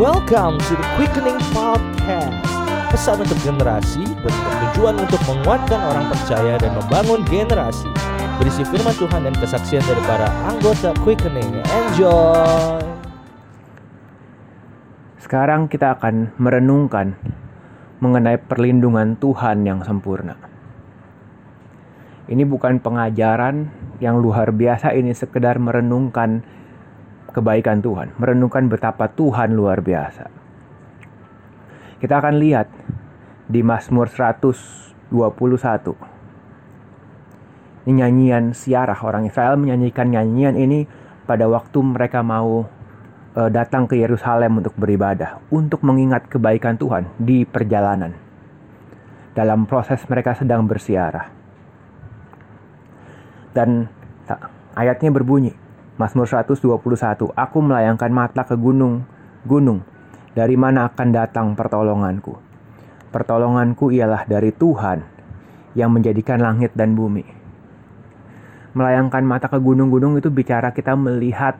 Welcome to the Quickening Podcast. Pesan untuk generasi bertujuan untuk menguatkan orang percaya dan membangun generasi. Berisi firman Tuhan dan kesaksian dari para anggota Quickening. Enjoy. Sekarang kita akan merenungkan mengenai perlindungan Tuhan yang sempurna. Ini bukan pengajaran yang luar biasa, ini sekedar merenungkan kebaikan Tuhan, merenungkan betapa Tuhan luar biasa. Kita akan lihat di Mazmur 121. Ini nyanyian siarah orang Israel menyanyikan nyanyian ini pada waktu mereka mau uh, datang ke Yerusalem untuk beribadah, untuk mengingat kebaikan Tuhan di perjalanan. Dalam proses mereka sedang bersiarah. Dan ayatnya berbunyi, Mazmur 121, Aku melayangkan mata ke gunung, gunung, dari mana akan datang pertolonganku? Pertolonganku ialah dari Tuhan yang menjadikan langit dan bumi. Melayangkan mata ke gunung-gunung itu bicara kita melihat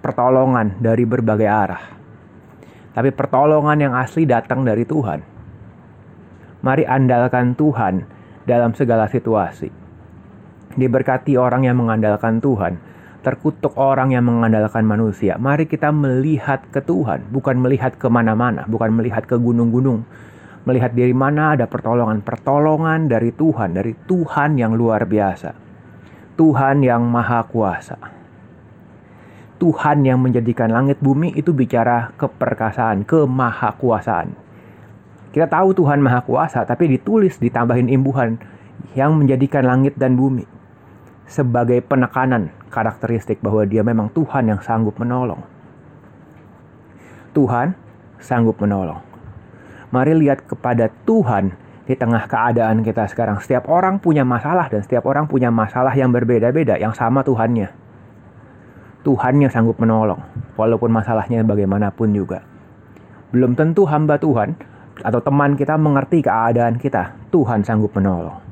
pertolongan dari berbagai arah. Tapi pertolongan yang asli datang dari Tuhan. Mari andalkan Tuhan dalam segala situasi Diberkati orang yang mengandalkan Tuhan, terkutuk orang yang mengandalkan manusia. Mari kita melihat ke Tuhan, bukan melihat ke mana-mana, bukan melihat ke gunung-gunung. Melihat dari mana ada pertolongan-pertolongan dari Tuhan, dari Tuhan yang luar biasa. Tuhan yang maha kuasa. Tuhan yang menjadikan langit bumi itu bicara keperkasaan, kemahakuasaan. Kita tahu Tuhan maha kuasa, tapi ditulis ditambahin imbuhan yang menjadikan langit dan bumi sebagai penekanan karakteristik bahwa dia memang Tuhan yang sanggup menolong. Tuhan sanggup menolong. Mari lihat kepada Tuhan di tengah keadaan kita sekarang. Setiap orang punya masalah dan setiap orang punya masalah yang berbeda-beda yang sama Tuhannya. Tuhan yang sanggup menolong, walaupun masalahnya bagaimanapun juga. Belum tentu hamba Tuhan atau teman kita mengerti keadaan kita. Tuhan sanggup menolong.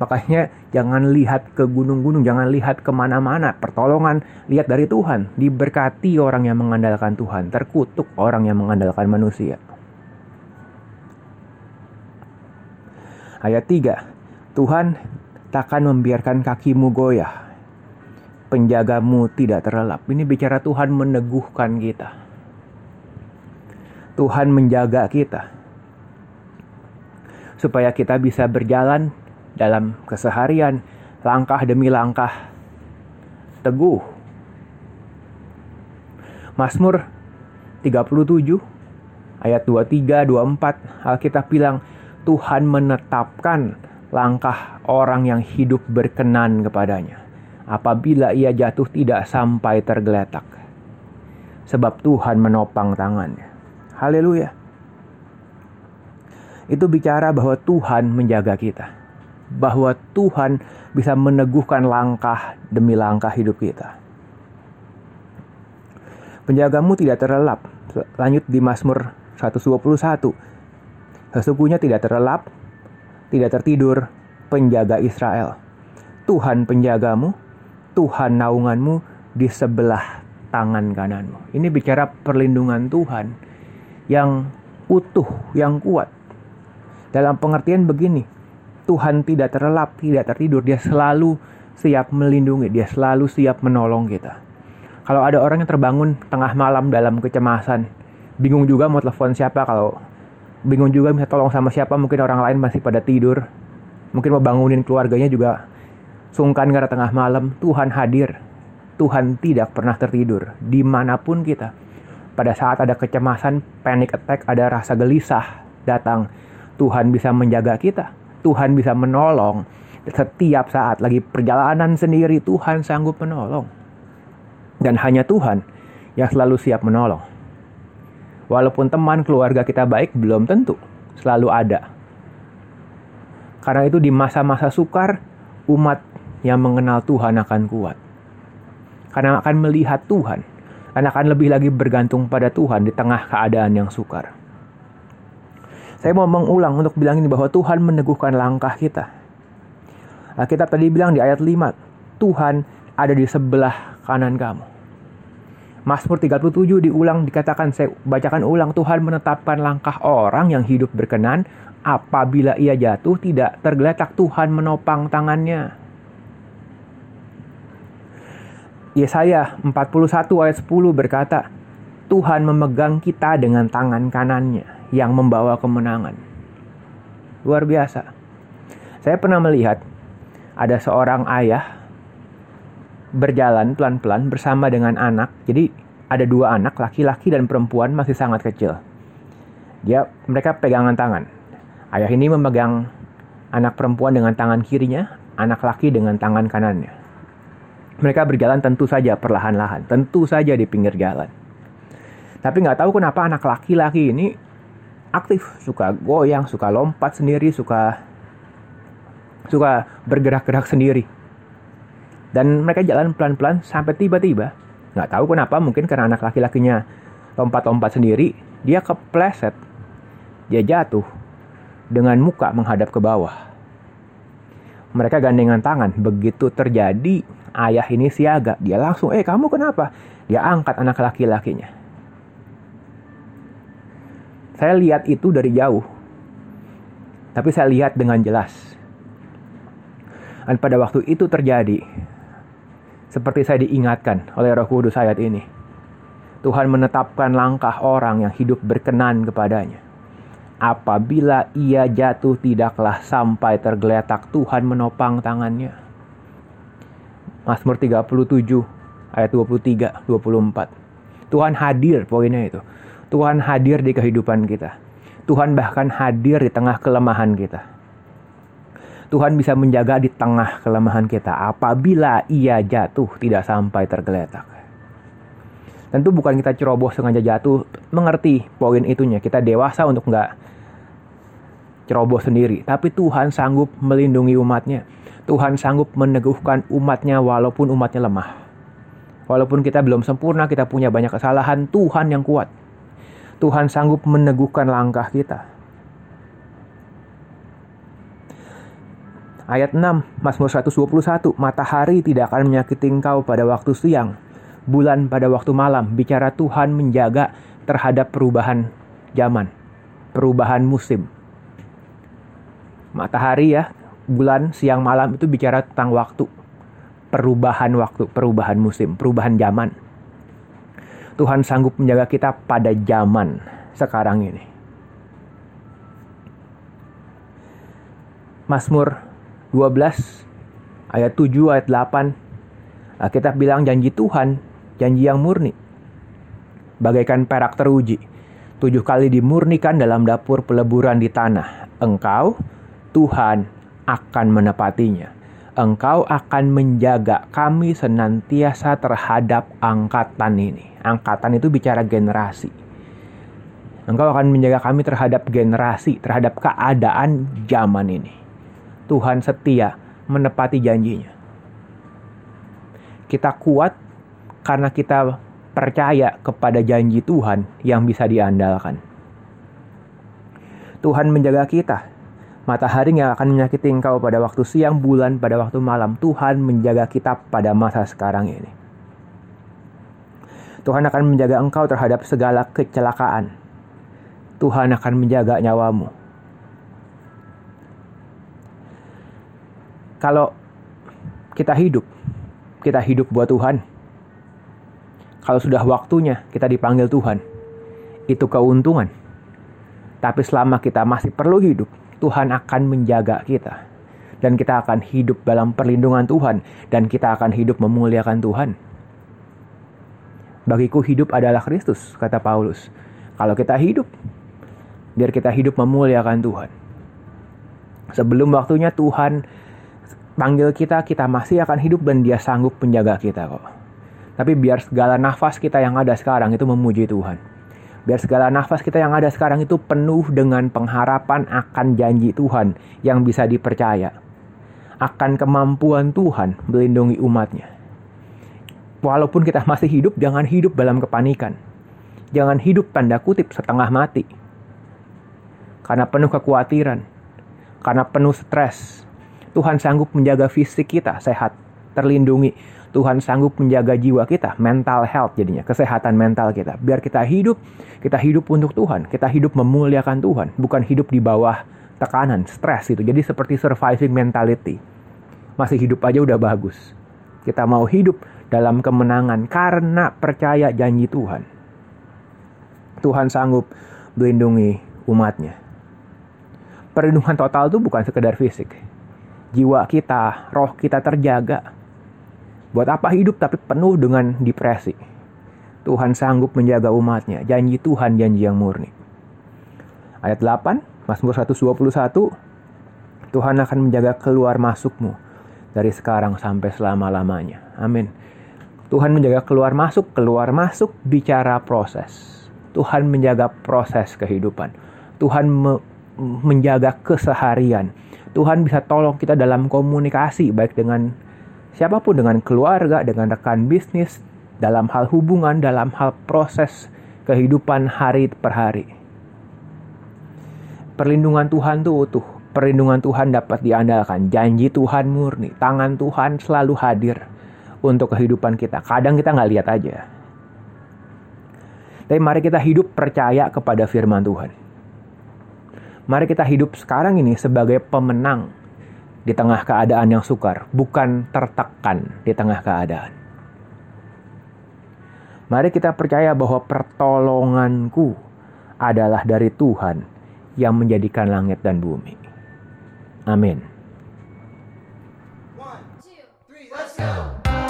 Makanya jangan lihat ke gunung-gunung, jangan lihat ke mana-mana. Pertolongan lihat dari Tuhan. Diberkati orang yang mengandalkan Tuhan, terkutuk orang yang mengandalkan manusia. Ayat 3. Tuhan takkan membiarkan kakimu goyah. Penjagamu tidak terlelap. Ini bicara Tuhan meneguhkan kita. Tuhan menjaga kita. Supaya kita bisa berjalan dalam keseharian, langkah demi langkah teguh. Mazmur 37 ayat 23 24 Alkitab bilang Tuhan menetapkan langkah orang yang hidup berkenan kepadanya apabila ia jatuh tidak sampai tergeletak sebab Tuhan menopang tangannya. Haleluya. Itu bicara bahwa Tuhan menjaga kita bahwa Tuhan bisa meneguhkan langkah demi langkah hidup kita. Penjagamu tidak terlelap. Lanjut di Mazmur 121. Sesungguhnya tidak terlelap, tidak tertidur penjaga Israel. Tuhan penjagamu, Tuhan naunganmu di sebelah tangan kananmu. Ini bicara perlindungan Tuhan yang utuh, yang kuat. Dalam pengertian begini, Tuhan tidak terlelap, tidak tertidur. Dia selalu siap melindungi, dia selalu siap menolong kita. Kalau ada orang yang terbangun tengah malam dalam kecemasan, bingung juga mau telepon siapa kalau bingung juga bisa tolong sama siapa, mungkin orang lain masih pada tidur. Mungkin mau bangunin keluarganya juga sungkan karena tengah malam. Tuhan hadir. Tuhan tidak pernah tertidur di mana pun kita. Pada saat ada kecemasan, panic attack, ada rasa gelisah datang, Tuhan bisa menjaga kita. Tuhan bisa menolong. Setiap saat lagi perjalanan sendiri Tuhan sanggup menolong. Dan hanya Tuhan yang selalu siap menolong. Walaupun teman keluarga kita baik belum tentu selalu ada. Karena itu di masa-masa sukar umat yang mengenal Tuhan akan kuat. Karena akan melihat Tuhan dan akan lebih lagi bergantung pada Tuhan di tengah keadaan yang sukar. Saya mau mengulang untuk bilang ini bahwa Tuhan meneguhkan langkah kita. Kita tadi bilang di ayat 5, Tuhan ada di sebelah kanan kamu. Mazmur 37 diulang dikatakan saya bacakan ulang Tuhan menetapkan langkah orang yang hidup berkenan apabila ia jatuh tidak tergeletak Tuhan menopang tangannya. Yesaya 41 ayat 10 berkata, Tuhan memegang kita dengan tangan kanannya yang membawa kemenangan. Luar biasa. Saya pernah melihat ada seorang ayah berjalan pelan-pelan bersama dengan anak. Jadi ada dua anak, laki-laki dan perempuan masih sangat kecil. Dia mereka pegangan tangan. Ayah ini memegang anak perempuan dengan tangan kirinya, anak laki dengan tangan kanannya. Mereka berjalan tentu saja perlahan-lahan, tentu saja di pinggir jalan. Tapi nggak tahu kenapa anak laki-laki ini aktif, suka goyang, suka lompat sendiri, suka suka bergerak-gerak sendiri. Dan mereka jalan pelan-pelan sampai tiba-tiba, nggak tahu kenapa, mungkin karena anak laki-lakinya lompat-lompat sendiri, dia kepleset, dia jatuh dengan muka menghadap ke bawah. Mereka gandengan tangan. Begitu terjadi, ayah ini siaga. Dia langsung, eh kamu kenapa? Dia angkat anak laki-lakinya. Saya lihat itu dari jauh. Tapi saya lihat dengan jelas. Dan pada waktu itu terjadi, seperti saya diingatkan oleh Roh Kudus ayat ini. Tuhan menetapkan langkah orang yang hidup berkenan kepadanya. Apabila ia jatuh tidaklah sampai tergeletak Tuhan menopang tangannya. Mazmur 37 ayat 23 24. Tuhan hadir poinnya itu. Tuhan hadir di kehidupan kita. Tuhan bahkan hadir di tengah kelemahan kita. Tuhan bisa menjaga di tengah kelemahan kita apabila ia jatuh tidak sampai tergeletak. Tentu bukan kita ceroboh sengaja jatuh, mengerti poin itunya. Kita dewasa untuk nggak ceroboh sendiri. Tapi Tuhan sanggup melindungi umatnya. Tuhan sanggup meneguhkan umatnya walaupun umatnya lemah. Walaupun kita belum sempurna, kita punya banyak kesalahan, Tuhan yang kuat. Tuhan sanggup meneguhkan langkah kita. Ayat 6, Mazmur 121, Matahari tidak akan menyakiti engkau pada waktu siang, bulan pada waktu malam. Bicara Tuhan menjaga terhadap perubahan zaman, perubahan musim. Matahari ya, bulan, siang, malam itu bicara tentang waktu. Perubahan waktu, perubahan musim, perubahan zaman. Tuhan sanggup menjaga kita pada zaman sekarang ini. Mazmur 12 ayat 7 ayat 8 kita bilang janji Tuhan, janji yang murni. Bagaikan perak teruji, tujuh kali dimurnikan dalam dapur peleburan di tanah. Engkau, Tuhan, akan menepatinya engkau akan menjaga kami senantiasa terhadap angkatan ini. Angkatan itu bicara generasi. Engkau akan menjaga kami terhadap generasi, terhadap keadaan zaman ini. Tuhan setia menepati janjinya. Kita kuat karena kita percaya kepada janji Tuhan yang bisa diandalkan. Tuhan menjaga kita Matahari yang akan menyakiti engkau pada waktu siang, bulan pada waktu malam. Tuhan menjaga kita pada masa sekarang ini. Tuhan akan menjaga engkau terhadap segala kecelakaan. Tuhan akan menjaga nyawamu. Kalau kita hidup, kita hidup buat Tuhan. Kalau sudah waktunya kita dipanggil Tuhan, itu keuntungan. Tapi selama kita masih perlu hidup, Tuhan akan menjaga kita. Dan kita akan hidup dalam perlindungan Tuhan. Dan kita akan hidup memuliakan Tuhan. Bagiku hidup adalah Kristus, kata Paulus. Kalau kita hidup, biar kita hidup memuliakan Tuhan. Sebelum waktunya Tuhan panggil kita, kita masih akan hidup dan dia sanggup menjaga kita kok. Tapi biar segala nafas kita yang ada sekarang itu memuji Tuhan. Biar segala nafas kita yang ada sekarang itu penuh dengan pengharapan akan janji Tuhan yang bisa dipercaya. Akan kemampuan Tuhan melindungi umatnya. Walaupun kita masih hidup, jangan hidup dalam kepanikan. Jangan hidup tanda kutip setengah mati. Karena penuh kekhawatiran. Karena penuh stres. Tuhan sanggup menjaga fisik kita sehat, terlindungi. Tuhan sanggup menjaga jiwa kita, mental health jadinya, kesehatan mental kita. Biar kita hidup, kita hidup untuk Tuhan, kita hidup memuliakan Tuhan, bukan hidup di bawah tekanan, stres itu. Jadi seperti surviving mentality. Masih hidup aja udah bagus. Kita mau hidup dalam kemenangan karena percaya janji Tuhan. Tuhan sanggup melindungi umatnya. Perlindungan total itu bukan sekedar fisik. Jiwa kita, roh kita terjaga Buat apa hidup tapi penuh dengan depresi? Tuhan sanggup menjaga umatnya. Janji Tuhan, janji yang murni. Ayat 8, Mazmur 121, Tuhan akan menjaga keluar masukmu dari sekarang sampai selama-lamanya. Amin. Tuhan menjaga keluar masuk, keluar masuk bicara proses. Tuhan menjaga proses kehidupan. Tuhan me menjaga keseharian. Tuhan bisa tolong kita dalam komunikasi baik dengan siapa pun dengan keluarga, dengan rekan bisnis, dalam hal hubungan, dalam hal proses kehidupan hari per hari. Perlindungan Tuhan itu utuh. Perlindungan Tuhan dapat diandalkan. Janji Tuhan murni. Tangan Tuhan selalu hadir untuk kehidupan kita. Kadang kita nggak lihat aja. Tapi mari kita hidup percaya kepada firman Tuhan. Mari kita hidup sekarang ini sebagai pemenang di tengah keadaan yang sukar, bukan tertekan di tengah keadaan. Mari kita percaya bahwa pertolonganku adalah dari Tuhan yang menjadikan langit dan bumi. Amin.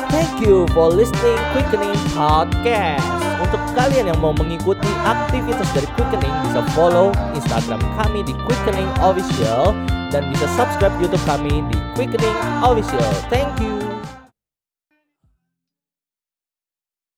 Thank you for listening Quickening Podcast. Untuk kalian yang mau mengikuti aktivitas dari Quickening bisa follow Instagram kami di Quickening Official dan bisa subscribe YouTube kami di Quickening Official. Thank you.